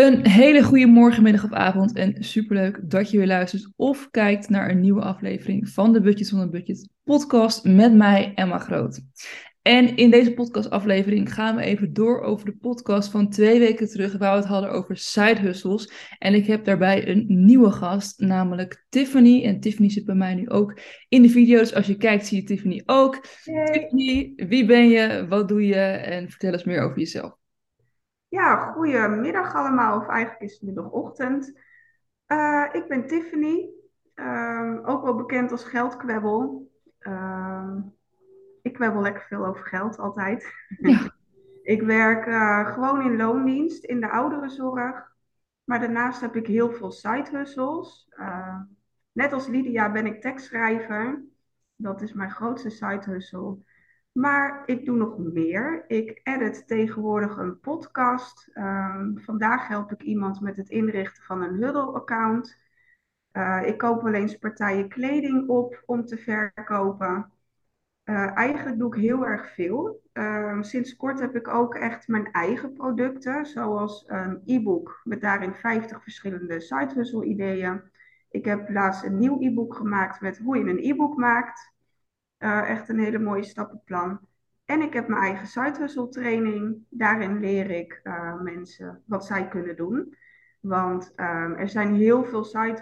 Een hele goede morgen, middag of avond en superleuk dat je weer luistert of kijkt naar een nieuwe aflevering van de Budget zonder Budget podcast met mij, Emma Groot. En in deze podcastaflevering gaan we even door over de podcast van twee weken terug, waar we het hadden over side hustles. En ik heb daarbij een nieuwe gast, namelijk Tiffany. En Tiffany zit bij mij nu ook in de video. Dus als je kijkt, zie je Tiffany ook. Tiffany, wie ben je? Wat doe je? En vertel eens meer over jezelf. Ja, goedemiddag allemaal, of eigenlijk is het middagochtend. Uh, ik ben Tiffany, uh, ook wel bekend als geldkwebbel. Uh, ik kwebbel lekker veel over geld, altijd. Ja. ik werk uh, gewoon in loondienst in de ouderenzorg. Maar daarnaast heb ik heel veel side hustles. net als Lydia ben ik tekstschrijver. Dat is mijn grootste side hustle. Maar ik doe nog meer. Ik edit tegenwoordig een podcast. Um, vandaag help ik iemand met het inrichten van een Huddle-account. Uh, ik koop wel eens partijen kleding op om te verkopen. Uh, eigenlijk doe ik heel erg veel. Uh, sinds kort heb ik ook echt mijn eigen producten, zoals een e-book met daarin 50 verschillende side hustle ideeën. Ik heb laatst een nieuw e-book gemaakt met hoe je een e-book maakt. Uh, echt een hele mooie stappenplan. En ik heb mijn eigen side training. Daarin leer ik uh, mensen wat zij kunnen doen. Want uh, er zijn heel veel side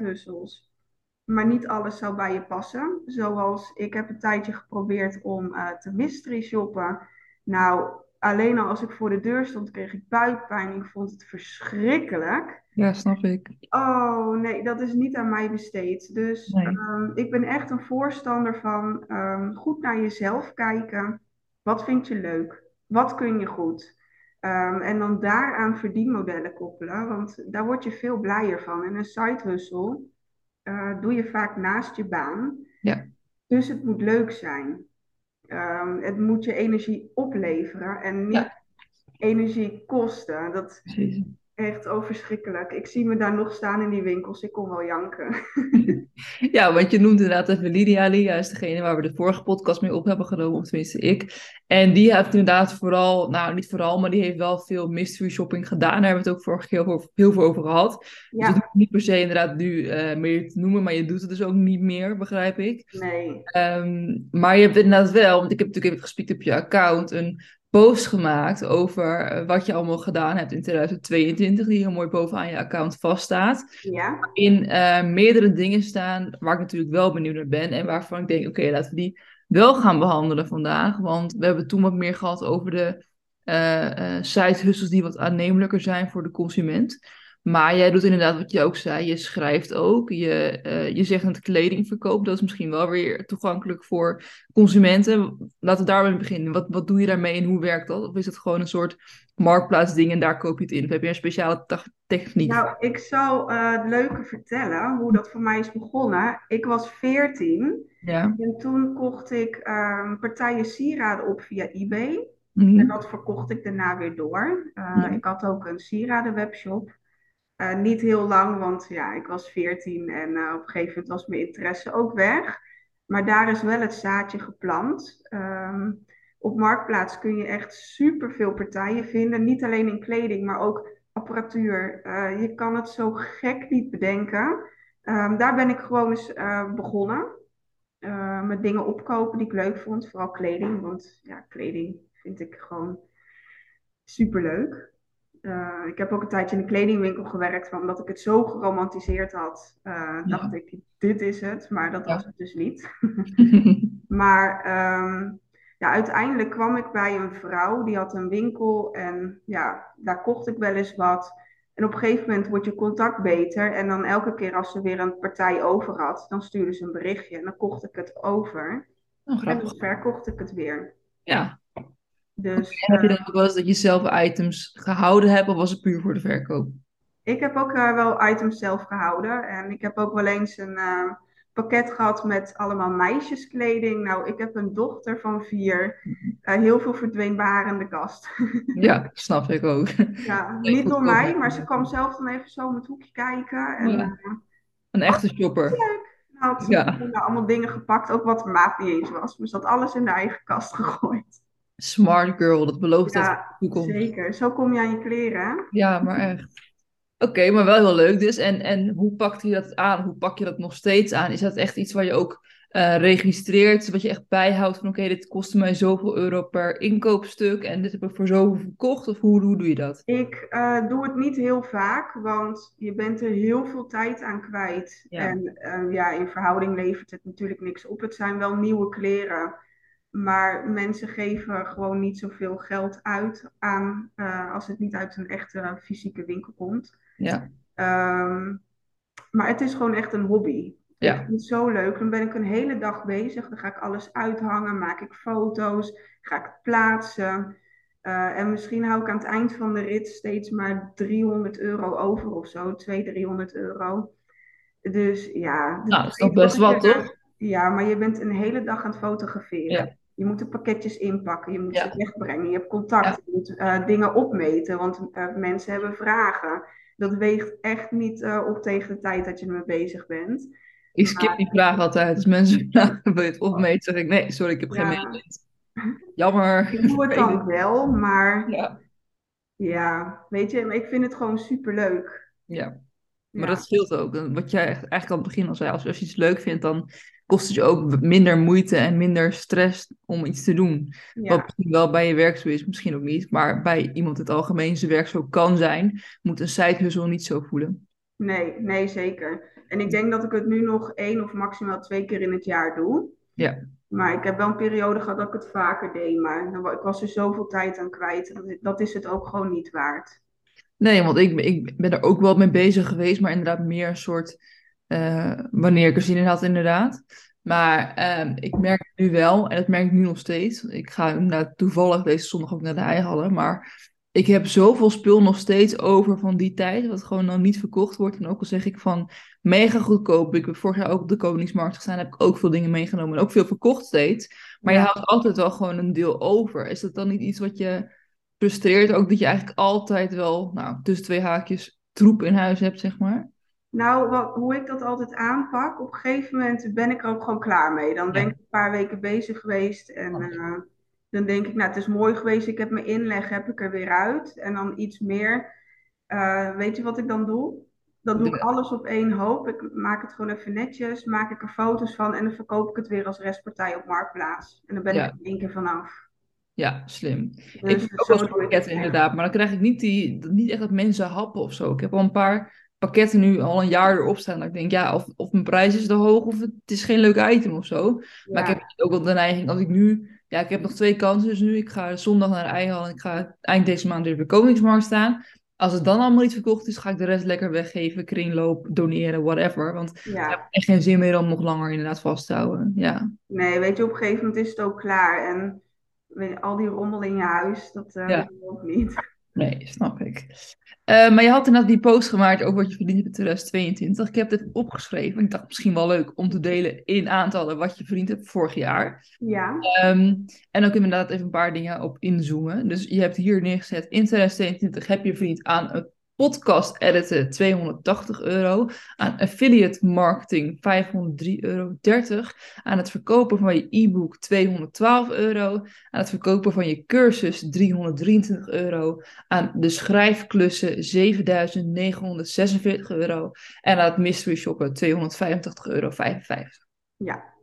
maar niet alles zou bij je passen. Zoals ik heb een tijdje geprobeerd om uh, te mystery shoppen. Nou, alleen al als ik voor de deur stond, kreeg ik buikpijn. Ik vond het verschrikkelijk. Ja, snap ik. Oh nee, dat is niet aan mij besteed. Dus nee. um, ik ben echt een voorstander van um, goed naar jezelf kijken. Wat vind je leuk? Wat kun je goed? Um, en dan daaraan verdienmodellen koppelen, want daar word je veel blijer van. En een side hustle uh, doe je vaak naast je baan. Ja. Dus het moet leuk zijn. Um, het moet je energie opleveren en niet ja. energie kosten. Dat, Precies. Echt overschrikkelijk. Ik zie me daar nog staan in die winkels. Ik kon wel janken. ja, want je noemt inderdaad even Lydia. Lydia is degene waar we de vorige podcast mee op hebben genomen, of tenminste ik. En die heeft inderdaad vooral, nou niet vooral, maar die heeft wel veel mystery shopping gedaan. Daar hebben we het ook vorige keer heel, heel veel over gehad. Dus ja. Dus het niet per se inderdaad nu uh, meer te noemen, maar je doet het dus ook niet meer, begrijp ik. Nee. Um, maar je hebt inderdaad wel, want ik heb natuurlijk even gespiekt op je account, een post gemaakt over eh, wat je allemaal gedaan hebt in 2022, die heel mooi bovenaan je account vaststaat. Ja. In uh, meerdere dingen staan waar ik natuurlijk wel benieuwd naar ben en waarvan ik denk, oké, okay, laten we die wel gaan behandelen vandaag. Want we hebben toen wat meer gehad over de uh, uh, side hustles die wat aannemelijker zijn voor de consument. Maar jij doet inderdaad wat je ook zei. Je schrijft ook. Je, uh, je zegt het kledingverkoop. Dat is misschien wel weer toegankelijk voor consumenten. Laten we daarmee beginnen. Wat, wat doe je daarmee en hoe werkt dat? Of is het gewoon een soort marktplaatsding en daar koop je het in? Of heb je een speciale techniek? Nou, ik zal uh, het leuke vertellen hoe dat voor mij is begonnen. Ik was 14 ja. en toen kocht ik um, partijen sieraden op via eBay. Mm -hmm. En dat verkocht ik daarna weer door. Ja. Ik had ook een sieradenwebshop. Uh, niet heel lang, want ja, ik was 14 en uh, op een gegeven moment was mijn interesse ook weg. Maar daar is wel het zaadje geplant. Um, op Marktplaats kun je echt superveel partijen vinden. Niet alleen in kleding, maar ook apparatuur. Uh, je kan het zo gek niet bedenken. Um, daar ben ik gewoon eens begonnen. met dingen opkopen die ik leuk vond. Vooral kleding, want ja, kleding vind ik gewoon superleuk. Uh, ik heb ook een tijdje in een kledingwinkel gewerkt, maar omdat ik het zo geromantiseerd had, uh, ja. dacht ik, dit is het. Maar dat ja. was het dus niet. maar um, ja, uiteindelijk kwam ik bij een vrouw, die had een winkel en ja, daar kocht ik wel eens wat. En op een gegeven moment wordt je contact beter. En dan elke keer als ze weer een partij over had, dan stuurde ze een berichtje en dan kocht ik het over. Oh, en dan verkocht ik het weer. Ja, dus, heb je dan ook wel eens dat je zelf items gehouden hebt of was het puur voor de verkoop? Ik heb ook uh, wel items zelf gehouden. En ik heb ook wel eens een uh, pakket gehad met allemaal meisjeskleding. Nou, ik heb een dochter van vier. Uh, heel veel verdween bij haar in de kast. ja, snap ik ook. Ja, niet door mij, maar ze kwam zelf dan even zo om het hoekje kijken. En, ja. Een echte shopper. Nou, had ze ja. allemaal dingen gepakt, ook wat de maat niet eens was. Dus dat alles in de eigen kast gegooid. Smart girl, dat belooft ja, dat toekomst. Zeker, zo kom je aan je kleren. Ja, maar echt. Oké, maar wel heel leuk dus. En, en hoe pakt je dat aan? Hoe pak je dat nog steeds aan? Is dat echt iets waar je ook uh, registreert, wat je echt bijhoudt van oké, dit kostte mij zoveel euro per inkoopstuk en dit heb ik voor zoveel verkocht? Of hoe, hoe doe je dat? Ik uh, doe het niet heel vaak, want je bent er heel veel tijd aan kwijt. Ja. En uh, ja, in verhouding levert het natuurlijk niks op. Het zijn wel nieuwe kleren, maar mensen geven gewoon niet zoveel geld uit aan als het niet uit een echte fysieke winkel komt. Ja. Um, maar het is gewoon echt een hobby. Ja. Ik vind het zo leuk. Dan ben ik een hele dag bezig. Dan ga ik alles uithangen, maak ik foto's, ga ik plaatsen. Uh, en misschien hou ik aan het eind van de rit steeds maar 300 euro over of zo. 200, 300 euro. Dus ja. Nou, dat is toch best wat, toch? Ja, maar je bent een hele dag aan het fotograferen. Ja. Je moet de pakketjes inpakken, je moet Ja. ze wegbrengen, je hebt contact, je moet eh, dingen opmeten, want eh, mensen hebben vragen. Dat weegt echt niet eh, op tegen de tijd dat je ermee bezig bent. Ik skip die vraag altijd. Als mensen vragen, wil je het opmeten? zeg ik, nee, sorry, ik heb geen Ja. meetment. Jammer. Ik doe het dan wel, maar Ja, ja, weet je, maar ik vind het gewoon superleuk. ja. Ja. Maar dat scheelt ook. Wat jij eigenlijk aan het begin al zei, als, als je iets leuk vindt, dan kost het je ook minder moeite en minder stress om iets te doen. Ja. Wat misschien wel bij je werk zo is, misschien ook niet. Maar bij iemand in het algemeen zijn werk zo kan zijn, moet een side niet zo voelen. Nee, nee, zeker. En ik denk dat ik het nu nog één of maximaal twee keer in het jaar doe. Ja. Maar ik heb wel een periode gehad dat ik het vaker deed, maar ik was er zoveel tijd aan kwijt. Dat is het ook gewoon niet waard. Nee, want ik, ik ben er ook wel mee bezig geweest, maar inderdaad meer een soort eh, wanneer ik er zin in had, inderdaad. Maar ehm, ik merk nu wel, en dat merk ik nu nog steeds. Ik ga inderdaad toevallig deze zondag ook naar de Eihallen, maar ik heb zoveel spul nog steeds over van die tijd, wat gewoon dan niet verkocht wordt. En ook al zeg ik van mega goedkoop. Ik heb vorig jaar ook op de Koningsmarkt gestaan, heb ik ook veel dingen meegenomen en ook veel verkocht steeds. Maar je houdt altijd wel gewoon een deel over. Is dat dan niet iets wat je frustreert ook dat je eigenlijk altijd wel, nou, tussen twee haakjes troep in huis hebt, zeg maar. Nou, wat, hoe ik dat altijd aanpak, op een gegeven moment ben ik er ook gewoon klaar mee. Dan ben Ja. ik een paar weken bezig geweest en eh, dan denk ik, nou, het is mooi geweest, ik heb mijn inleg, heb ik er weer uit. En dan iets meer. Eh, weet je wat ik dan doe? Dan doe ik alles op één hoop. Ik maak het gewoon even netjes, maak ik er foto's van en dan verkoop ik het weer als restpartij op Marktplaats. En dan ben Ja. ik er één keer vanaf. Ja, slim. Dus ik heb ook wel pakketten inderdaad, maar dan krijg ik niet, die, niet echt dat mensen happen of zo. Ik heb al een paar pakketten nu al een jaar erop staan. Dat ik denk, ja, of, of mijn prijs is te hoog of het is geen leuk item of zo. Maar ik heb ook wel de neiging, als ik nu... Ja, ik heb nog twee kansen dus nu. Ik ga zondag naar de Eihal en ik ga eind deze maand weer bij Koningsmarkt staan. Als het dan allemaal niet verkocht is, ga ik de rest lekker weggeven, kringloop, doneren, whatever. Want ik heb echt geen zin meer om nog langer inderdaad vast te houden. Ja, Nee, weet je, op een gegeven moment is het ook klaar. En al die rommel in je huis, dat eh Ja. ook niet. nee, snap ik. Eh, maar je had inderdaad die post gemaakt over wat je verdiend hebt in 2022. Ik heb dit opgeschreven. Ik dacht misschien wel leuk om te delen in aantallen wat je verdiend hebt vorig jaar. Ja, Ehm, en ook inderdaad even een paar dingen op inzoomen. Dus je hebt hier neergezet, in 2022 heb je verdiend aan een podcast editen 280 euro. Aan affiliate marketing 503,30 euro. Aan het verkopen van je e-book 212 euro. Aan het verkopen van je cursus 323 euro. Aan de schrijfklussen 7946 euro. En aan het mystery shoppen 285,55 euro. ja.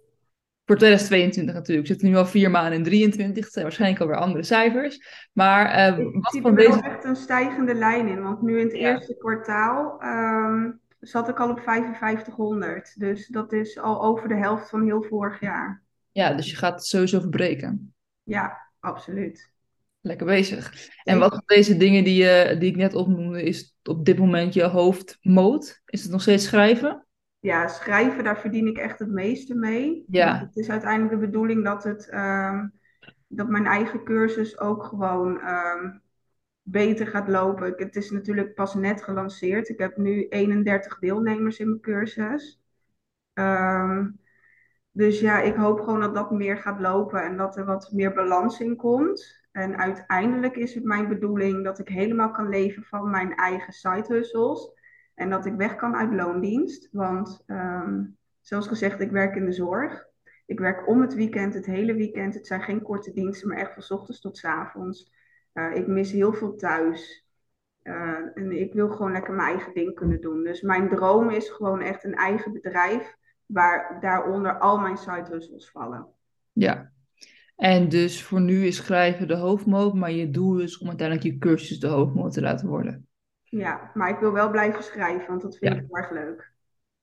Voor 2022 natuurlijk. We zitten nu al vier maanden in 23. Het zijn waarschijnlijk alweer andere cijfers. Maar eh, Ik wat zie van er wel deze... echt een stijgende lijn in. Want nu in het Ja. eerste kwartaal ehm, zat ik al op 5500. Dus dat is al over de helft van heel vorig jaar. Ja, dus je gaat het sowieso verbreken. Ja, absoluut. Lekker Lekker bezig. En wat van deze dingen die, je, die ik net opnoemde, is op dit moment je hoofdmoot? Is het nog steeds schrijven? Ja, schrijven, daar verdien ik echt het meeste mee. Ja. Het is uiteindelijk de bedoeling dat, het, ehm, dat mijn eigen cursus ook gewoon ehm, beter gaat lopen. Ik- Het is natuurlijk pas net gelanceerd. Ik heb nu 31 deelnemers in mijn cursus. Ehm, dus ja, ik hoop gewoon dat dat meer gaat lopen en dat er wat meer balans in komt. En uiteindelijk is het mijn bedoeling dat ik helemaal kan leven van mijn eigen side hustles. En dat ik weg kan uit loondienst. Want ehm, zoals gezegd, ik werk in de zorg. Ik werk om het weekend, het hele weekend. Het zijn geen korte diensten, maar echt van ochtends tot 's avonds. Eh, ik mis heel veel thuis. Eh, en ik wil gewoon lekker mijn eigen ding kunnen doen. Dus mijn droom is gewoon echt een eigen bedrijf waar daaronder al mijn side hustles vallen. Ja. En dus voor nu is schrijven de hoofdmoot, maar je doel is om uiteindelijk je cursus de hoofdmoot te laten worden. Ja, maar ik wil wel blijven schrijven, want dat vind Ja. ik heel erg leuk.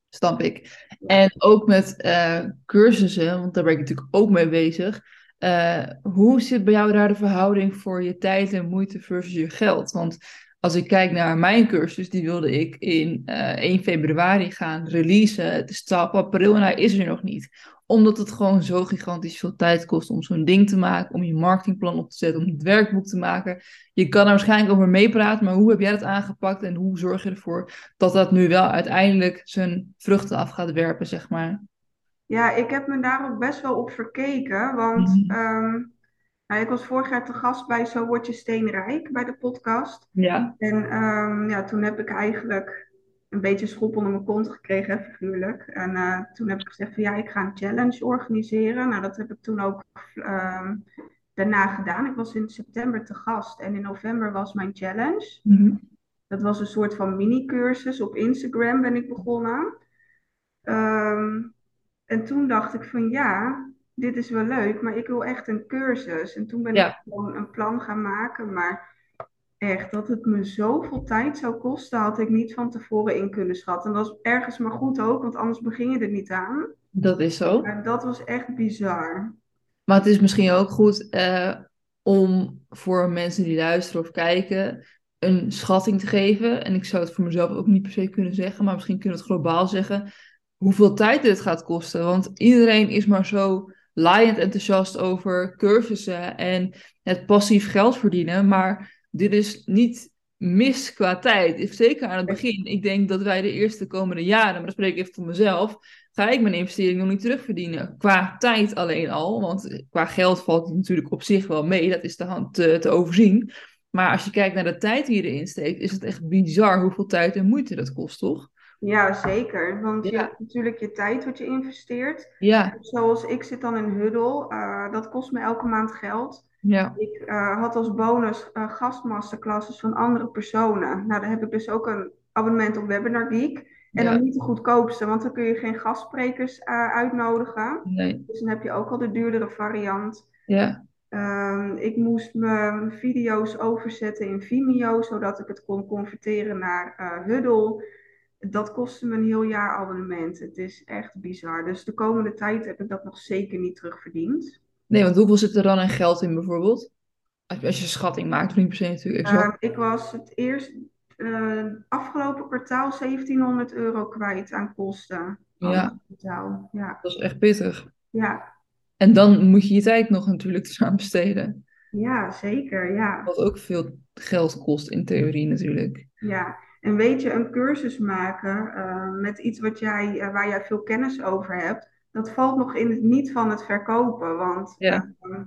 Snap ik. En ook met eh, cursussen, want daar ben ik natuurlijk ook mee bezig. Eh, hoe zit bij jou daar de verhouding voor je tijd en moeite versus je geld? Want als ik kijk naar mijn cursus, die wilde ik in eh 1 februari gaan releasen. Het is 12 april en hij is er nog niet. Omdat het gewoon zo gigantisch veel tijd kost om zo'n ding te maken, om je marketingplan op te zetten, om het werkboek te maken. Je kan er waarschijnlijk over meepraten, maar hoe heb jij dat aangepakt en hoe zorg je ervoor dat dat nu wel uiteindelijk zijn vruchten af gaat werpen, zeg maar? Ja, ik heb me daar ook best wel op verkeken, want Mhm. ehm, nou, ik was vorig jaar te gast bij Zo Word Je Steenrijk, bij de podcast. Ja. En ehm, ja, toen heb ik eigenlijk een beetje schop onder mijn kont gekregen, hè, figuurlijk. En eh, toen heb ik gezegd van ja, ik ga een challenge organiseren. Nou, dat heb ik toen ook ehm, daarna gedaan. Ik was in september te gast en in november was mijn challenge. Mhm. Dat was een soort van mini-cursus. Op Instagram ben ik begonnen. Ehm, en toen dacht ik van ja, dit is wel leuk, maar ik wil echt een cursus. En toen ben Ja. ik gewoon een plan gaan maken. Maar echt, dat het me zoveel tijd zou kosten, had ik niet van tevoren in kunnen schatten. En dat is ergens maar goed ook, want anders begin je er niet aan. Dat is zo. Maar dat was echt bizar. Maar het is misschien ook goed eh, om voor mensen die luisteren of kijken een schatting te geven. En ik zou het voor mezelf ook niet per se kunnen zeggen, maar misschien kunnen we het globaal zeggen. Hoeveel tijd dit gaat kosten. Want iedereen is maar zo laaiend enthousiast over cursussen en het passief geld verdienen. Maar dit is niet mis qua tijd. Zeker aan het begin. Ik denk dat wij de eerste komende jaren, maar dat spreek ik even voor mezelf, ga ik mijn investering nog niet terugverdienen. Qua tijd alleen al, want qua geld valt het natuurlijk op zich wel mee, dat is te, hand, te, te overzien. Maar als je kijkt naar de tijd die je erin steekt, is het echt bizar hoeveel tijd en moeite dat kost, toch? Ja, zeker. Want je hebt natuurlijk je tijd wat je investeert. Ja, Zoals ik zit dan in Huddle, eh, dat kost me elke maand geld. ja, Ik eh, had als bonus eh, gastmasterclasses van andere personen. Nou, daar heb ik dus ook een abonnement op Webinar Geek. En ja, dan niet de goedkoopste, want dan kun je geen gastsprekers uitnodigen. nee, Dus dan heb je ook al de duurdere variant. ja, Ehm, ik moest mijn video's overzetten in Vimeo, zodat ik het kon converteren naar Huddle. Dat kostte me een heel jaar abonnement. Het is echt bizar. Dus de komende tijd heb ik dat nog zeker niet terugverdiend. Nee, want hoeveel zit er dan in geld in bijvoorbeeld? Als je, als je een schatting maakt, niet per se natuurlijk exact. Ehm, ik was het eerst eh, afgelopen kwartaal 1700 euro kwijt aan kosten. Ja. Ja. Dat is echt pittig. Ja. En dan moet je je tijd nog natuurlijk eraan besteden. ja, zeker. Ja. Wat ook veel geld kost in theorie natuurlijk. Ja, en weet je, een cursus maken eh, met iets wat jij, eh, waar jij veel kennis over hebt, dat valt nog in het niet van het verkopen. Want Ja. eh,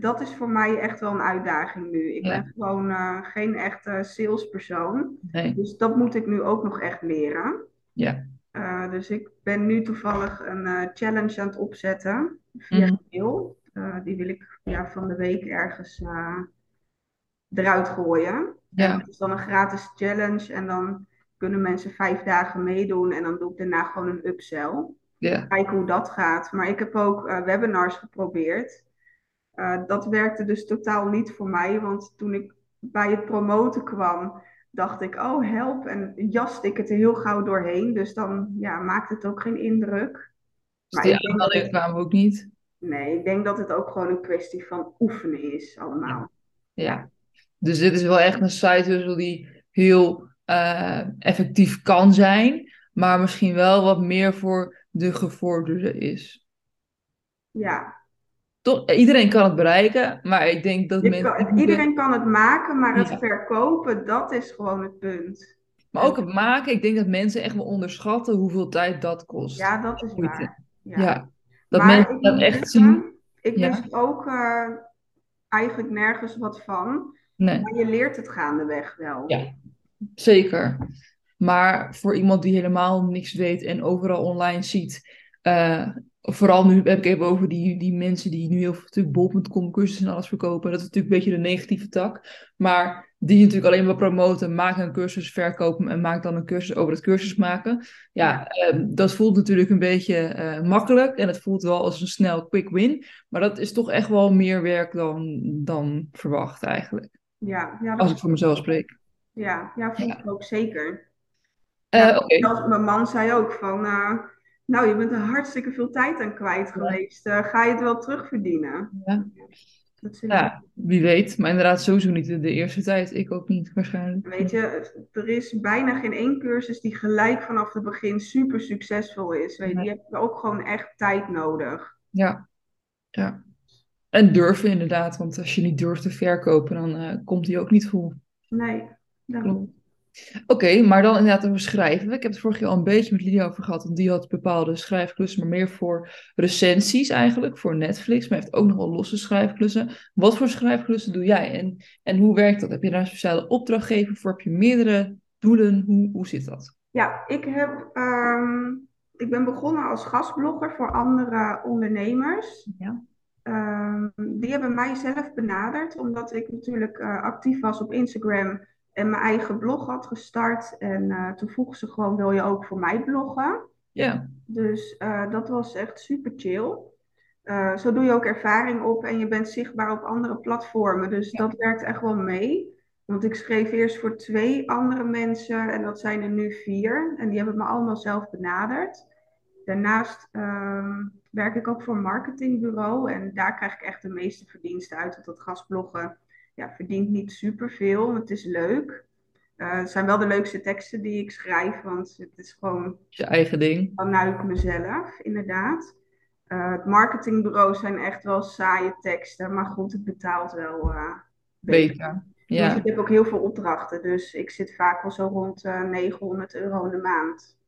dat is voor mij echt wel een uitdaging nu. Ik Ja. ben gewoon geen echte salespersoon. Nee. Dus dat moet ik nu ook nog echt leren. Ja. Dus ik ben nu toevallig een challenge aan het opzetten via Mhm. mail. Die wil ik ja, van de week ergens eruit gooien. Ja. En is dan een gratis challenge en dan kunnen mensen vijf dagen meedoen en dan doe ik daarna gewoon een upsell. Ja. Kijken hoe dat gaat. Maar ik heb ook eh, webinars geprobeerd. Eh, dat werkte dus totaal niet voor mij, want toen ik bij het promoten kwam, dacht ik, oh help, en jaste ik het er heel gauw doorheen. Dus dan ja, maakt het ook geen indruk. Dus Maar die aanmeldingen kwamen ook niet. nee, ik denk dat het ook gewoon een kwestie van oefenen is allemaal. Ja. Dus dit is wel echt een site hustle die heel eh, effectief kan zijn, maar misschien wel wat meer voor de gevorderde is. Ja, Toch, iedereen kan het bereiken, maar ik denk dat Je mensen. kan- iedereen kan het maken, maar het Ja. verkopen, dat is gewoon het punt. Maar ook het maken, ik denk dat mensen echt wel onderschatten hoeveel tijd dat kost. Ja, dat is waar. Ja. Ja. Dat Maar mensen ik dat echt zien. Ik Ja. wist ook eh, eigenlijk nergens wat van. Nee. Maar je leert het gaandeweg wel. Ja. Zeker. Maar voor iemand die helemaal niks weet en overal online ziet, eh, vooral nu heb ik even over die, die mensen die nu heel veel bol.com cursussen en alles verkopen. Dat is natuurlijk een beetje de negatieve tak. Maar die natuurlijk alleen maar promoten, maak een cursus, verkopen en maak dan een cursus over het cursus maken. Ja, ehm, dat voelt natuurlijk een beetje eh, makkelijk en het voelt wel als een snel quick win. Maar dat is toch echt wel meer werk dan, dan verwacht eigenlijk. Ja, ja als ik voor mezelf spreek. Ja, ja vind ik ook zeker. Uh. Mijn man zei ook van, uh, nou, je bent er hartstikke veel tijd aan kwijt geweest. Uh, ga je het wel terugverdienen? Ja. Ja, wie weet. Maar inderdaad, sowieso niet de, de eerste tijd. Ik ook niet, waarschijnlijk. Weet je, er is bijna geen één cursus die gelijk vanaf het begin super succesvol is. Weet je, je hebt ook gewoon echt tijd nodig. Ja, ja. En durven inderdaad, want als je niet durft te verkopen, dan uh, komt die ook niet vol. Nee, klopt. Oké, maar dan inderdaad over schrijven. Ik heb het vorig jaar al een beetje met Lydia over gehad. Want die had bepaalde schrijfklussen, maar meer voor recensies eigenlijk, voor Netflix. Maar heeft ook nog wel losse schrijfklussen. Wat voor schrijfklussen doe jij? En, en hoe werkt dat? Heb je daar een speciale opdrachtgever voor? Heb je meerdere doelen? Hoe, hoe zit dat? Ja, ik, heb, ehm, ik ben begonnen als gastblogger voor andere ondernemers. Ja. Um, die hebben mij zelf benaderd, omdat ik natuurlijk uh, actief was op Instagram en mijn eigen blog had gestart. En uh, toen vroegen ze gewoon, wil je ook voor mij bloggen? Ja. Dus uh, dat was echt super chill. Uh, zo doe je ook ervaring op en je bent zichtbaar op andere platformen. Dus ja. dat werkt echt wel mee. Want ik schreef eerst voor twee andere mensen en dat zijn er nu vier. En die hebben me allemaal zelf benaderd. Daarnaast ehm, werk ik ook voor een marketingbureau en daar krijg ik echt de meeste verdiensten uit. Want dat gastbloggen ja, verdient niet superveel. Het is leuk. Uh, het zijn wel de leukste teksten die ik schrijf, want het is gewoon... Je eigen ding. Vanuit mezelf, inderdaad. Uh, het marketingbureau zijn echt wel saaie teksten, maar goed, het betaalt wel uh, beter. beter. Ja. Dus ik heb ook heel veel opdrachten, dus ik zit vaak wel zo rond 900 euro in de maand.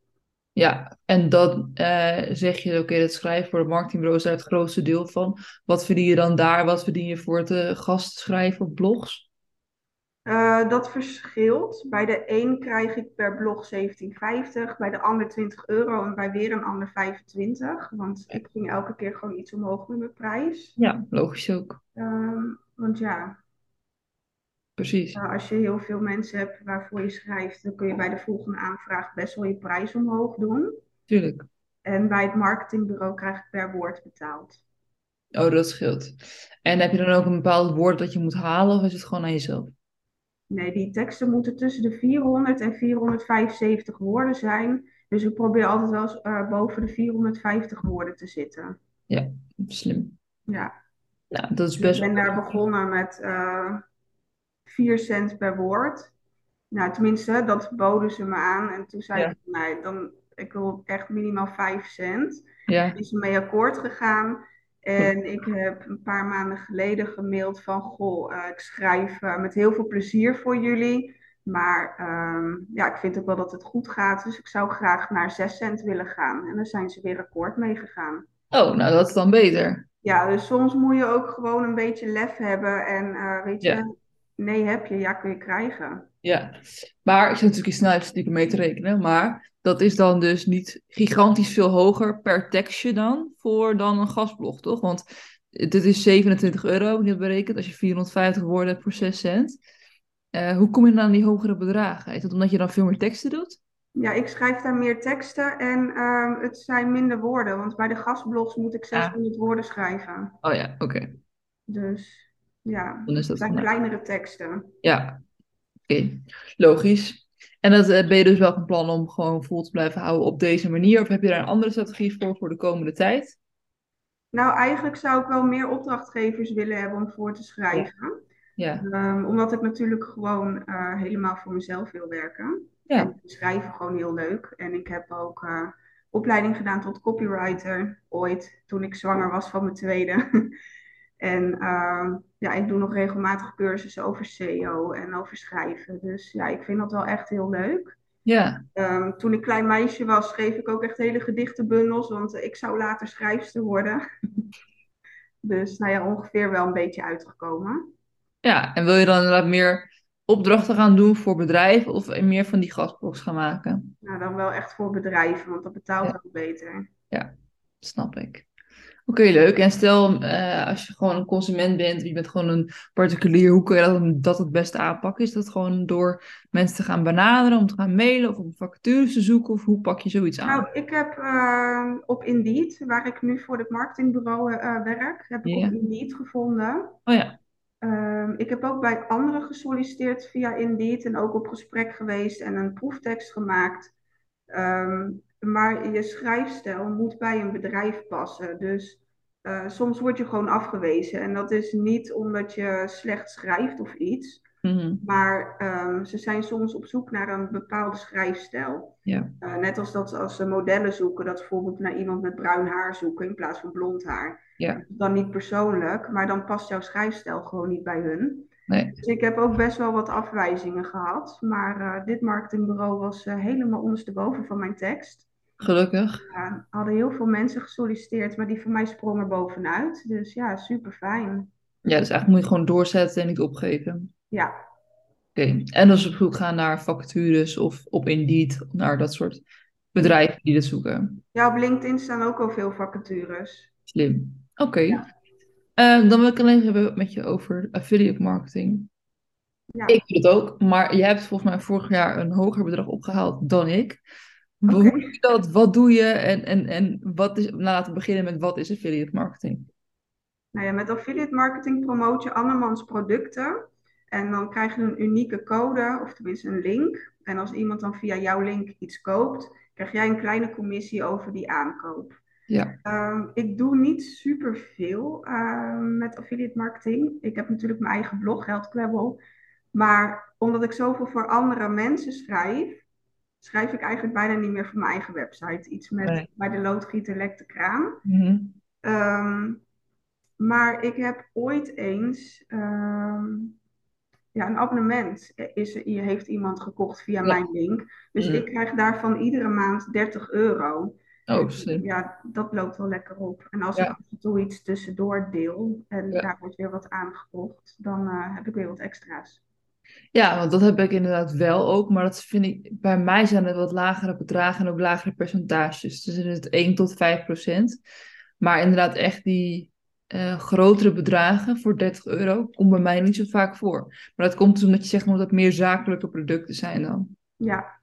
Ja, en dan uh, zeg je, oké, okay, het schrijven voor de marketingbureau is daar het grootste deel van. Wat verdien je dan daar? Wat verdien je voor het uh, gastschrijven op blogs? Uh, dat verschilt. Bij de een krijg ik per blog 17,50, bij de ander 20 euro en bij weer een ander 25. Want ik ging elke keer gewoon iets omhoog met mijn prijs. Ja, logisch ook. Um, want ja, Precies. Als je heel veel mensen hebt waarvoor je schrijft, dan kun je bij de volgende aanvraag best wel je prijs omhoog doen. Tuurlijk. En bij het marketingbureau krijg ik per woord betaald. Oh, dat scheelt. En heb je dan ook een bepaald woord dat je moet halen of is het gewoon aan jezelf? Nee, die teksten moeten tussen de 400 en 475 woorden zijn. Dus ik probeer altijd wel eens uh, boven de 450 woorden te zitten. Ja, slim. Ja. Nou, dat is best... Ik ben daar begonnen met uh, 4 cent per woord. Nou, tenminste, dat boden ze me aan. En toen zei Ja. ik, nee, dan, ik wil echt minimaal 5 cent. Ja, is mee akkoord gegaan. En ik heb een paar maanden geleden gemaild van, goh, eh, ik schrijf eh, met heel veel plezier voor jullie. Maar ehm, ja, ik vind ook wel dat het goed gaat. Dus ik zou graag naar 6 cent willen gaan. En daar zijn ze weer akkoord mee gegaan. oh, nou dat is dan beter. Ja, dus soms moet je ook gewoon een beetje lef hebben. En eh, weet je, Ja. Nee heb je, ja kun je krijgen. Ja, maar ik zit natuurlijk in snelheidsstukken mee te rekenen, maar dat is dan dus niet gigantisch veel hoger per tekstje dan voor dan een gastblog, toch? Want dit is 27 euro, heb ik net berekend, als je 450 woorden hebt voor 6 cent. Eh, hoe kom je dan aan die hogere bedragen? Is dat omdat je dan veel meer teksten doet? Ja, ik schrijf daar meer teksten en ehm, het zijn minder woorden. Want bij de gastblogs moet ik 600 woorden schrijven. Oh ja, oké. Dus ja, Dan is dat zijn kleinere teksten. Ja, oké. Logisch. En dat eh, ben je dus wel van plan om gewoon vol te blijven houden op deze manier? Of heb je daar een andere strategie voor voor de komende tijd? Nou, eigenlijk zou ik wel meer opdrachtgevers willen hebben om voor te schrijven. Ja, Ehm, omdat ik natuurlijk gewoon eh, helemaal voor mezelf wil werken. Ja. En schrijven gewoon heel leuk. En ik heb ook eh, opleiding gedaan tot copywriter ooit, toen ik zwanger was van mijn tweede. en ehm, ja, ik doe nog regelmatig cursussen over SEO en over schrijven. Dus ja, ik vind dat wel echt heel leuk. ja, Ehm, toen ik klein meisje was, schreef ik ook echt hele gedichtenbundels, want ik zou later schrijfster worden. dus nou ja, ongeveer wel een beetje uitgekomen. ja. En wil je dan inderdaad meer opdrachten gaan doen voor bedrijven of meer van die gastblogs gaan maken? Nou, dan wel echt voor bedrijven, want dat betaalt Ja. ook beter. Snap ik. Oké, leuk. En stel, eh, als je gewoon een consument bent, je bent gewoon een particulier, hoe kun je dat, dat het beste aanpakken? Is dat gewoon door mensen te gaan benaderen, om te gaan mailen of om vacatures te zoeken? Of hoe pak je zoiets aan? Nou, ik heb eh, op Indeed, waar ik nu voor het marketingbureau eh, werk, heb ik op Indeed gevonden. Oh ja, Ehm, ik heb ook bij anderen gesolliciteerd via Indeed en ook op gesprek geweest en een proeftekst gemaakt. Ehm, maar je schrijfstijl moet bij een bedrijf passen. Dus eh, soms word je gewoon afgewezen. En dat is niet omdat je slecht schrijft of iets. Mhm. Maar ehm, ze zijn soms op zoek naar een bepaalde schrijfstijl. ja, Eh, net als dat als ze modellen zoeken, dat ze bijvoorbeeld naar iemand met bruin haar zoeken in plaats van blond haar. ja, Dan niet persoonlijk, maar dan past jouw schrijfstijl gewoon niet bij hun. nee, Dus ik heb ook best wel wat afwijzingen gehad. Maar eh, dit marketingbureau was helemaal ondersteboven van mijn tekst. Gelukkig. Ja, hadden heel veel mensen gesolliciteerd, maar die van mij sprong er bovenuit. Dus ja, super fijn. Ja, dus eigenlijk moet je gewoon doorzetten en niet opgeven. Ja, Oké, en dus op zoek gaan naar vacatures of op Indeed, naar dat soort bedrijven die dit zoeken. ja, op LinkedIn staan ook al veel vacatures. Slim. Oké. Eh, dan wil ik alleen hebben met je over affiliate marketing. Ja. Ik doe het ook, maar jij hebt volgens mij vorig jaar een hoger bedrag opgehaald dan ik. Hoe doe je dat? Wat doe je? En, en, en wat is, nou, laten we beginnen met wat is affiliate marketing? Nou ja, met affiliate marketing promoot je andermans producten. En dan krijg je een unieke code, of tenminste een link. En als iemand dan via jouw link iets koopt, krijg jij een kleine commissie over die aankoop. Ja. Ehm, ik doe niet superveel ehm met affiliate marketing. Ik heb natuurlijk mijn eigen blog, Geldkwebbel. Maar omdat ik zoveel voor andere mensen schrijf, schrijf ik eigenlijk bijna niet meer voor mijn eigen website. Iets met Nee. bij de loodgieter lekt de kraan. Mhm. Ehm, maar ik heb ooit eens ehm, ja, een abonnement is, je heeft iemand gekocht via Ja. mijn link. Dus Mhm. ik krijg daarvan iedere maand 30 euro. Oh, slim. Ja, dat loopt wel lekker op. En als Ja. ik af en toe iets tussendoor deel en Ja. daar wordt weer wat aangekocht, dan eh, heb ik weer wat extra's. Ja, want dat heb ik inderdaad wel ook, maar dat vind ik, bij mij zijn het wat lagere bedragen en ook lagere percentages. Dus is het 1 tot 5 procent. Maar inderdaad echt die eh, grotere bedragen voor 30 euro komt bij mij niet zo vaak voor. Maar dat komt dus omdat je zegt omdat het meer zakelijke producten zijn dan. Ja.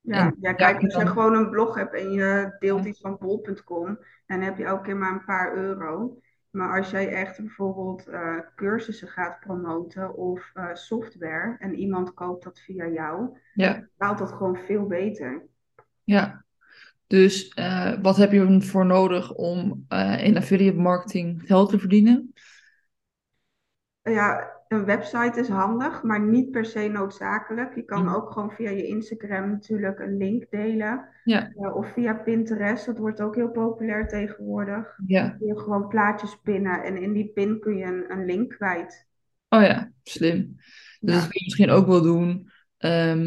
Ja, En ja, kijk, als je gewoon een blog hebt en je deelt Ja. iets van bol.com, dan heb je elke keer maar een paar euro. Maar als jij echt bijvoorbeeld eh, cursussen gaat promoten of eh, software en iemand koopt dat via jou, Ja, betaalt dat gewoon veel beter. ja. Dus eh, wat heb je ervoor nodig om in affiliate marketing geld te verdienen? Ja, een website is handig, maar niet per se noodzakelijk. Je kan Mhm. ook gewoon via je Instagram natuurlijk een link delen. Ja. Eh, of via Pinterest, dat wordt ook heel populair tegenwoordig. Ja. Je gewoon plaatjes pinnen en in die pin kun je een, een link kwijt. Oh ja, slim. Dus Ja. dat kun je misschien ook wel doen. Ehm,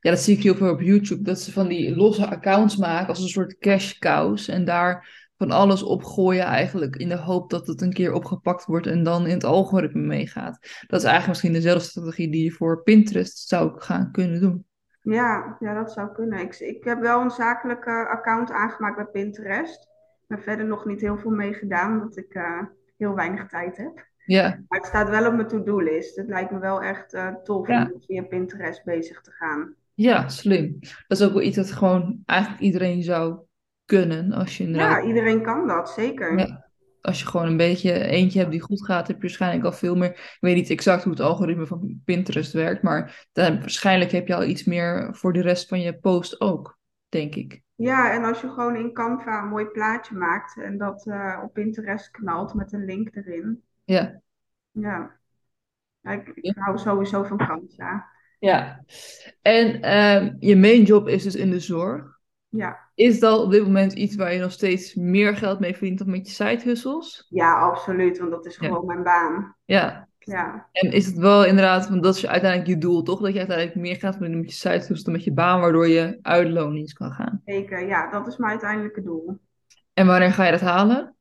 ja, dat zie ik heel veel op YouTube. Dat ze van die losse accounts maken als een soort cash cows. En daar van alles op gooien eigenlijk. In de hoop dat het een keer opgepakt wordt en dan in het algoritme meegaat. Dat is eigenlijk misschien dezelfde strategie die je voor Pinterest zou gaan kunnen doen. Ja, ja, dat zou kunnen. Ik, ik heb wel een zakelijke account aangemaakt bij Pinterest. Maar verder nog niet heel veel mee gedaan, omdat ik eh, heel weinig tijd heb. Ja, Maar het staat wel op mijn to-do-list. Het lijkt me wel echt eh, tof Ja. om via Pinterest bezig te gaan. ja, slim. Dat is ook wel iets dat gewoon eigenlijk iedereen zou kunnen. Als je inderdaad Ja, iedereen kan dat, zeker. Ja. Als je gewoon een beetje eentje hebt die goed gaat, heb je waarschijnlijk al veel meer. Ik weet niet exact hoe het algoritme van Pinterest werkt, maar dan, waarschijnlijk heb je al iets meer voor de rest van je post ook, denk ik. Ja, en als je gewoon in Canva een mooi plaatje maakt en dat eh, op Pinterest knalt met een link erin. Ja. Ja, Ja, ik, hou sowieso van Canva. Ja. En ehm, je main job is dus in de zorg. Ja. Is dat op dit moment iets waar je nog steeds meer geld mee verdient dan met je side hustles? ja, absoluut, want dat is Ja. gewoon mijn baan. Ja. Ja. En is het wel inderdaad, want dat is uiteindelijk je doel, toch? Dat je uiteindelijk meer gaat verdienen met je side hustles dan met je baan, waardoor je uit loondienst kan gaan. Zeker, ja, dat is mijn uiteindelijke doel. En wanneer ga je dat halen?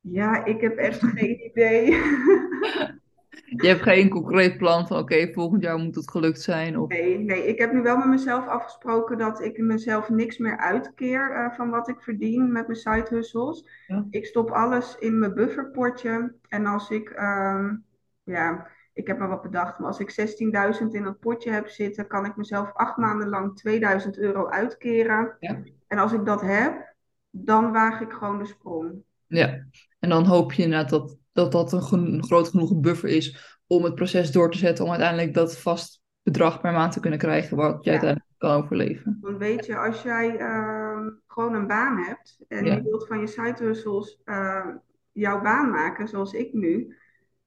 Ja, ik heb echt geen idee. Je hebt geen concreet plan van oké, volgend jaar moet het gelukt zijn. Of... Nee, nee, ik heb nu wel met mezelf afgesproken dat ik mezelf niks meer uitkeer uh, van wat ik verdien met mijn side hustles. Ja. Ik stop alles in mijn bufferpotje. En als ik, ehm, ja, ik heb maar wat bedacht, maar als ik 16.000 in dat potje heb zitten, kan ik mezelf acht maanden lang 2000 euro uitkeren. Ja. En als ik dat heb, dan waag ik gewoon de sprong. Ja, en dan hoop je inderdaad dat dat, dat een, groot genoeg buffer is om het proces door te zetten om uiteindelijk dat vast bedrag per maand te kunnen krijgen wat je Ja. uiteindelijk kan overleven. Want weet je, als jij ehm, gewoon een baan hebt en Ja. je wilt van je side hustles ehm, jouw baan maken, zoals ik nu,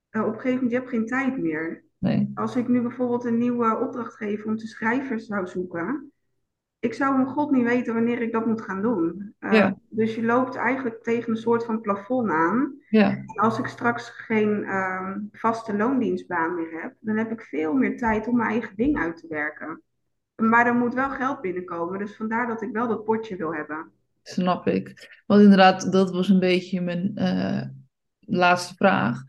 eh, op een gegeven moment, je hebt geen tijd meer. Nee, Als ik nu bijvoorbeeld een nieuwe opdrachtgever om te schrijvers zou zoeken, ik zou om god niet weten wanneer ik dat moet gaan doen. Eh, Ja. Dus je loopt eigenlijk tegen een soort van plafond aan. ja, En als ik straks geen ehm, vaste loondienstbaan meer heb, dan heb ik veel meer tijd om mijn eigen ding uit te werken. Maar er moet wel geld binnenkomen, dus vandaar dat ik wel dat potje wil hebben. snap ik. Want inderdaad, dat was een beetje mijn eh, laatste vraag.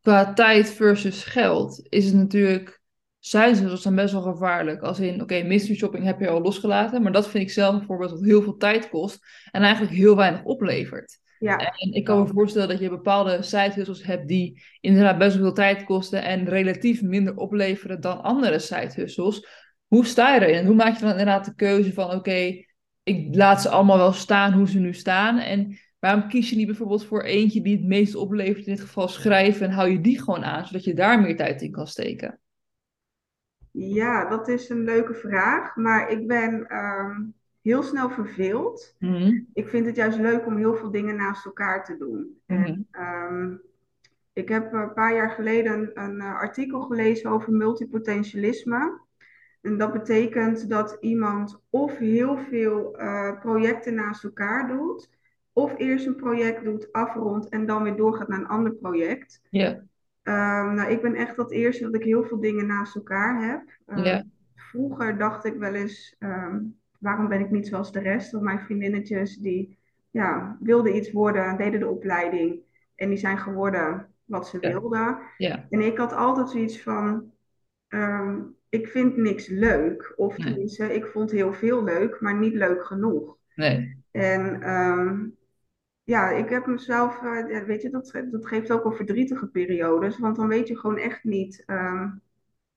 Qua tijd versus geld is het natuurlijk, zijn ze dan best wel gevaarlijk. Als in, oké, mystery shopping heb je al losgelaten, maar dat vind ik zelf een voorbeeld wat heel veel tijd kost en eigenlijk heel weinig oplevert. Ja, En ik kan me voorstellen dat je bepaalde side hustles hebt die inderdaad best wel veel tijd kosten en relatief minder opleveren dan andere side hustles. Hoe sta je erin? En hoe maak je dan inderdaad de keuze van oké, ik laat ze allemaal wel staan hoe ze nu staan. En waarom kies je niet bijvoorbeeld voor eentje die het meest oplevert, in dit geval schrijven, en hou je die gewoon aan, zodat je daar meer tijd in kan steken? Ja, dat is een leuke vraag, maar ik ben ehm, heel snel verveeld. Mhm, Ik vind het juist leuk om heel veel dingen naast elkaar te doen. mhm, Ehm, ik heb een paar jaar geleden een eh, artikel gelezen over multipotentialisme. En dat betekent dat iemand of heel veel eh, projecten naast elkaar doet, of eerst een project doet, afrondt en dan weer doorgaat naar een ander project. Ja, Ehm, nou, ik ben echt dat eerste dat ik heel veel dingen naast elkaar heb. Ehm, Ja. Vroeger dacht ik wel eens, ehm, waarom ben ik niet zoals de rest? Want mijn vriendinnetjes die ja, wilden iets worden, deden de opleiding en die zijn geworden wat ze Ja. wilden. ja, En ik had altijd zoiets van, ik vind niks leuk. Of Nee. tenminste, ik vond heel veel leuk, maar niet leuk genoeg. nee, En ja, ik heb mezelf, eh, weet je, dat, dat geeft ook wel verdrietige periodes. Want dan weet je gewoon echt niet ehm,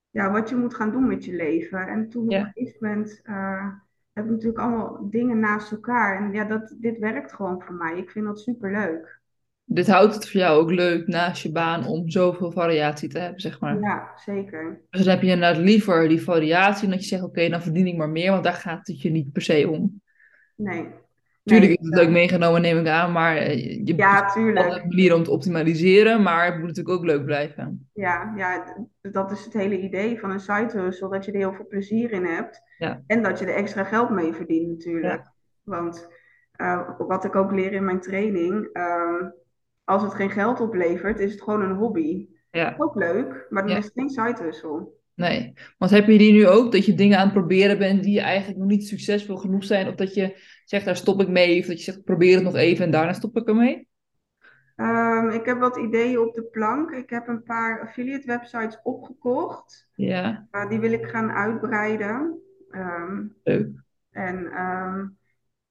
ja, wat je moet gaan doen met je leven. En toen op Ja. een gegeven moment eh, heb ik natuurlijk allemaal dingen naast elkaar. En ja, dat, dit werkt gewoon voor mij. Ik vind dat superleuk. Dit houdt het voor jou ook leuk naast je baan om zoveel variatie te hebben, zeg maar. Ja, zeker. Dus dan heb je inderdaad liever die variatie en dat je zegt, oké, dan verdien ik maar meer, want daar gaat het je niet per se om. Nee. Tuurlijk is het leuk meegenomen, neem ik aan, maar eh, je Ja, tuurlijk. een manier om te optimaliseren, maar het moet natuurlijk ook leuk blijven. Ja, ja, dat is het hele idee van een side hustle, dat je er heel veel plezier in hebt. Ja. En dat je er extra geld mee verdient natuurlijk. Ja. Want eh, wat ik ook leer in mijn training, ehm, als het geen geld oplevert, is het gewoon een hobby. Ja, Ook leuk, maar dan is het geen side hustle. Nee. Want heb je die nu ook, dat je dingen aan het proberen bent die eigenlijk nog niet succesvol genoeg zijn, of dat je zegt, daar stop ik mee, of dat je zegt, probeer het nog even en daarna stop ik ermee? Ehm, ik heb wat ideeën op de plank. Ik heb een paar affiliate websites opgekocht. Ja, Uh, die wil ik gaan uitbreiden. Ehm, leuk. En ehm,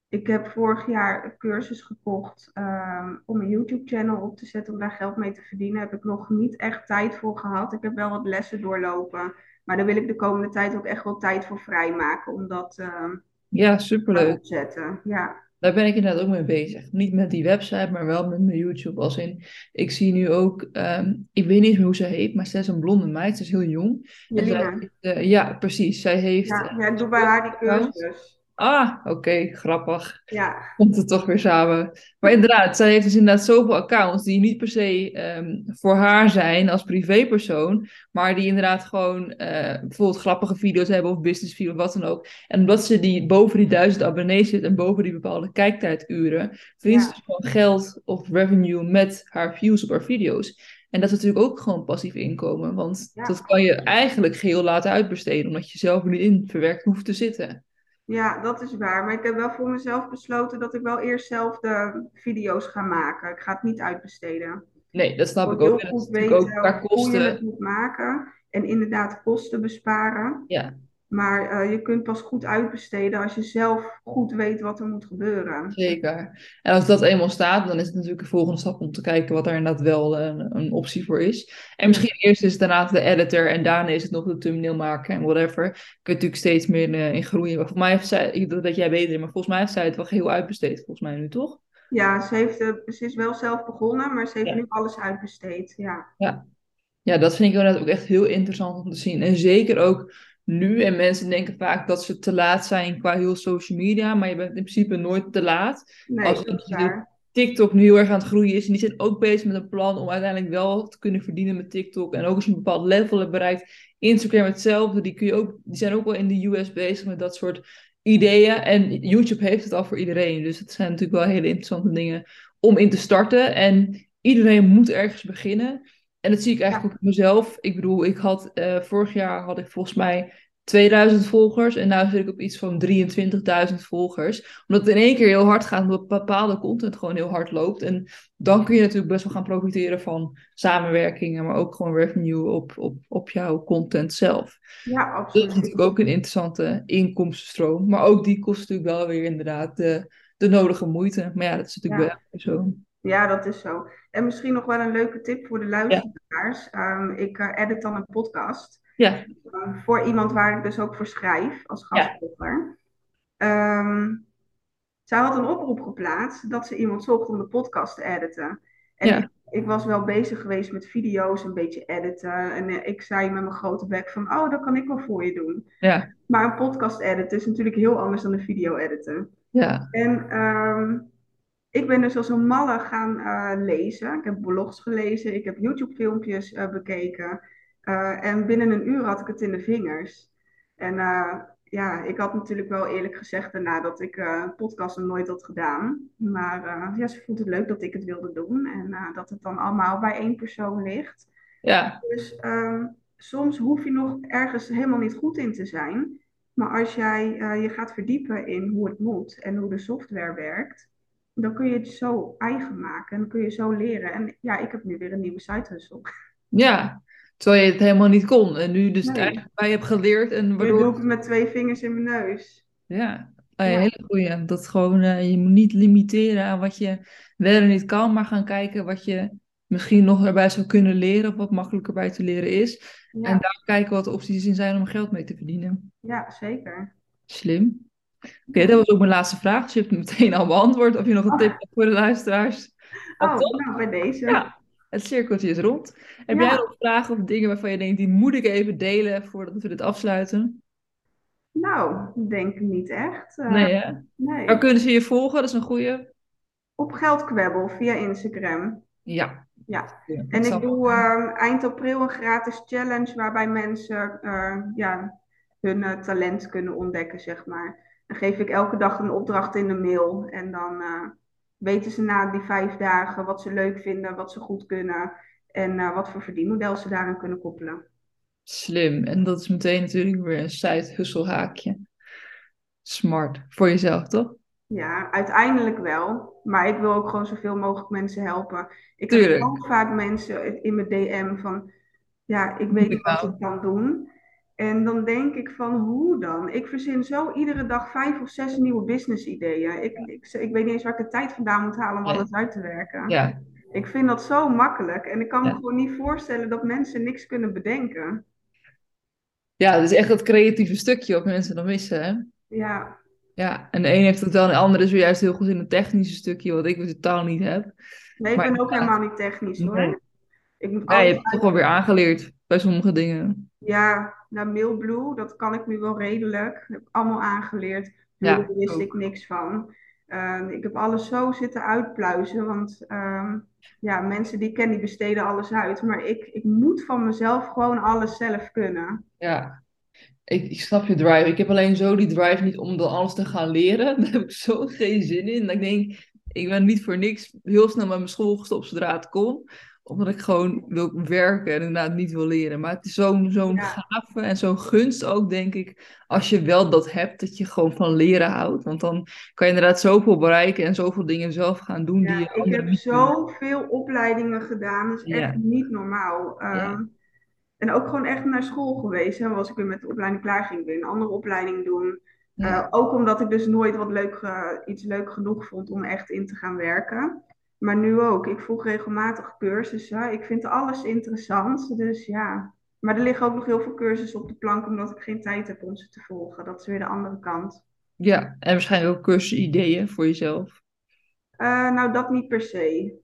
ik heb vorig jaar een cursus gekocht ehm, om een YouTube-channel op te zetten om daar geld mee te verdienen. Heb ik nog niet echt tijd voor gehad. Ik heb wel wat lessen doorlopen. Maar daar wil ik de komende tijd ook echt wel tijd voor vrijmaken om dat ehm Ja, te superleuk. opzetten. Ja, Daar ben ik inderdaad ook mee bezig. Niet met die website, maar wel met mijn YouTube. Als in, ik zie nu ook, ehm, ik weet niet eens meer hoe ze heet, maar zij is een blonde meid, ze is heel jong. En zij eh, ja, precies. Zij heeft. Ja, eh, ja, ik doe bij haar die cursus. Ah, oké, grappig. Ja, Komt het toch weer samen. Maar inderdaad, zij heeft dus inderdaad zoveel accounts die niet per se ehm, voor haar zijn als privépersoon, maar die inderdaad gewoon eh, bijvoorbeeld grappige video's hebben of business video's of wat dan ook. En omdat ze die boven die duizend abonnees zit en boven die bepaalde kijktijduren, verdient ze dus gewoon geld of revenue met haar views op haar video's. En dat is natuurlijk ook gewoon passief inkomen, want Ja. dat kan je eigenlijk geheel laten uitbesteden, omdat je zelf er niet in verwerkt hoeft te zitten. Ja, dat is waar. Maar ik heb wel voor mezelf besloten dat ik wel eerst zelf de video's ga maken. Ik ga het niet uitbesteden. Nee, dat snap ik Heel ook. Is goed natuurlijk ook weten qua hoe je het kosten. moet maken en inderdaad kosten besparen. Ja, Maar eh, je kunt pas goed uitbesteden als je zelf goed weet wat er moet gebeuren. zeker. En als dat eenmaal staat, dan is het natuurlijk de volgende stap om te kijken wat er inderdaad wel een, een optie voor is. En misschien eerst is het daarna de editor en daarna is het nog de thumbnail maken en whatever. Je natuurlijk steeds meer eh, in groeien. Volgens mij heeft zij, ik- weet jij beter, maar volgens mij heeft zij het wel geheel uitbesteed, volgens mij nu, toch? Ja, ze, heeft, eh, ze is wel zelf begonnen, maar ze heeft Ja. nu alles uitbesteed. Ja, Ja. Ja, dat vind ik inderdaad ook echt heel interessant om te zien. En zeker ook nu. En mensen denken vaak dat ze te laat zijn qua heel social media. Maar je bent in principe nooit te laat. nee, Als. TikTok nu heel erg aan het groeien is. En die zijn ook bezig met een plan om uiteindelijk wel te kunnen verdienen met TikTok. En ook als je een bepaald level hebt bereikt. Instagram hetzelfde. Die, kun je ook, die zijn ook wel in de US bezig met dat soort ideeën. En YouTube heeft het al voor iedereen. Dus het zijn natuurlijk wel hele interessante dingen om in te starten. En iedereen moet ergens beginnen. En dat zie ik eigenlijk ook in mezelf. Ik bedoel, ik had eh, vorig jaar had ik volgens mij 2000 volgers. En nu zit ik op iets van 23.000 volgers. Omdat het in één keer heel hard gaat, omdat bepaalde content gewoon heel hard loopt. En dan kun je natuurlijk best wel gaan profiteren van samenwerkingen, maar ook gewoon revenue op, op, op jouw content zelf. Ja, Dat is absoluut. natuurlijk ook een interessante inkomstenstroom. Maar ook die kost natuurlijk wel weer inderdaad de, de nodige moeite. Maar ja, dat is natuurlijk Ja. wel zo. Ja, dat is zo. En misschien nog wel een leuke tip voor de luisteraars. Ehm, ik eh, edit dan een podcast. Ja, eh, voor iemand waar ik dus ook voor schrijf als Ja. gastblogger. Ehm, zij had een oproep geplaatst dat ze iemand zocht om de podcast te editen. En Ja. ik, ik was wel bezig geweest met video's, een beetje editen. En eh, ik zei met mijn grote bek van, oh, dat kan ik wel voor je doen. ja, Maar een podcast editen is natuurlijk heel anders dan een video editen. ja, En ehm, ik ben dus als een malle gaan eh, lezen. Ik heb blogs gelezen, ik heb YouTube-filmpjes eh, bekeken. Eh, en binnen een uur had ik het in de vingers. En ja, ik had natuurlijk wel eerlijk gezegd daarna dat ik een podcast nog nooit had gedaan. Maar ja, ze vond het leuk dat ik het wilde doen. En dat het dan allemaal bij één persoon ligt. ja, Dus ehm, soms hoef je nog ergens helemaal niet goed in te zijn. Maar als jij je gaat verdiepen in hoe het moet en hoe de software werkt, dan kun je het zo eigen maken en dan kun je zo leren. En ja, ik heb nu weer een nieuwe site ja. Terwijl je het helemaal niet kon. En nu dus het Nee. eigenlijk bij je hebt geleerd. En Nu waardoor doe ik het met twee vingers in mijn neus. Ja, hele goeie. Dat gewoon, eh, je moet niet limiteren aan wat je wel en niet kan, maar gaan kijken wat je misschien nog erbij zou kunnen leren of wat makkelijker bij te leren is. En daar kijken wat de opties in zijn om geld mee te verdienen. ja zeker. Slim. Oké, dat was ook mijn laatste vraag. Dus je hebt meteen al beantwoord. Of je nog een tip hebt voor de luisteraars? Oh, nou, bij deze. Ja, het cirkeltje is rond. Heb Ja. jij nog vragen of dingen waarvan je denkt, die moet ik even delen voordat we dit afsluiten? Nou, denk niet echt. Eh, Nee, hè? nee. Waar kunnen ze je volgen? Dat is een goeie. Op Geldkwebbel via Instagram. Ja. Ja. Ja, En ik doe ehm, eind april een gratis challenge waarbij mensen eh, ja, hun eh, talent kunnen ontdekken, zeg maar. Dan geef ik elke dag een opdracht in de mail. En dan eh, weten ze na die vijf dagen wat ze leuk vinden, wat ze goed kunnen. En eh, wat voor verdienmodel ze daaraan kunnen koppelen. Slim. En dat is meteen natuurlijk weer een side hustle haakje. Smart. Voor jezelf, toch? Ja, uiteindelijk wel. Maar ik wil ook gewoon zoveel mogelijk mensen helpen. Ik Tuurlijk. heb ook vaak mensen in mijn DM van, ja, ik weet niet wat ik kan doen. En dan denk ik van, hoe dan? Ik verzin zo iedere dag vijf of zes nieuwe business ideeën. Ik, ik, ik weet niet eens waar ik de tijd vandaan moet halen om Nee. alles uit te werken. Ja. Ik vind dat zo makkelijk. En ik kan me gewoon niet voorstellen dat mensen niks kunnen bedenken. Ja, dat is echt dat creatieve stukje wat mensen dan missen, hè? Ja, Ja, en de een heeft het wel, en de ander is weer juist heel goed in het technische stukje, wat ik totaal niet heb. nee, ik Maar ben ook helemaal niet technisch hoor. Nee. Ik moet Ja, je hebt het toch wel weer aangeleerd bij sommige dingen. Ja, nou Mailblue, dat kan ik nu wel redelijk. Dat heb ik allemaal aangeleerd. Ja, Daar wist ook. ik niks van. Ehm, ik heb alles zo zitten uitpluizen, want ehm, ja, mensen die ik ken, die besteden alles uit. Maar ik, ik moet van mezelf gewoon alles zelf kunnen. Ja, ik, ik snap je drive. Ik heb alleen zo die drive niet om dan alles te gaan leren. Daar heb ik zo geen zin in. Dat ik denk, ik ben niet voor niks heel snel met mijn school gestopt zodra het kon. Omdat ik gewoon wil werken en inderdaad niet wil leren. Maar het is zo'n zo'n Ja. gave en zo'n gunst ook, denk ik, als je wel dat hebt, dat je gewoon van leren houdt. Want dan kan je inderdaad zoveel bereiken en zoveel dingen zelf gaan doen die Ja, je ik heb zoveel opleidingen gedaan, dat is Ja. echt niet normaal. Ehm, En ook gewoon echt naar school geweest. Als ik weer met de opleiding klaar ging, weer een andere opleiding doen. Ja. Eh, ook omdat ik dus nooit wat leuk, eh, iets leuk genoeg vond om echt in te gaan werken. Maar nu ook. Ik volg regelmatig cursussen. Ik vind alles interessant. Dus ja. Maar er liggen ook nog heel veel cursussen op de plank, omdat ik geen tijd heb om ze te volgen. Dat is weer de andere kant. ja, en waarschijnlijk ook cursusideeën voor jezelf. Eh, nou, dat niet per se.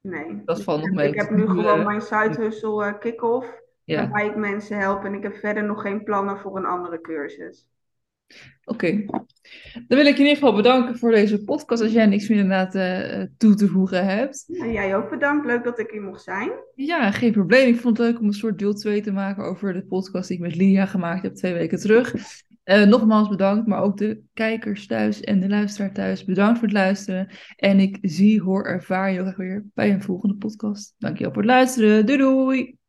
Nee. Dat valt nog mee. Ik heb nu gewoon eh, mijn hustle eh, kick-off. Ja, Waarbij ik mensen help en ik heb verder nog geen plannen voor een andere cursus. Oké. Dan wil ik je in ieder geval bedanken voor deze podcast. Als jij niks meer inderdaad eh, toe te voegen hebt. En jij ook bedankt. Leuk dat ik hier mocht zijn. Ja, geen probleem. Ik vond het leuk om een soort deel 2 te maken over de podcast die ik met Lilia gemaakt heb twee weken terug. Eh, nogmaals bedankt, maar ook de kijkers thuis en de luisteraar thuis. Bedankt voor het luisteren. En ik zie, hoor, ervaar je heel graag weer bij een volgende podcast. Dankjewel voor het luisteren. Doei doei!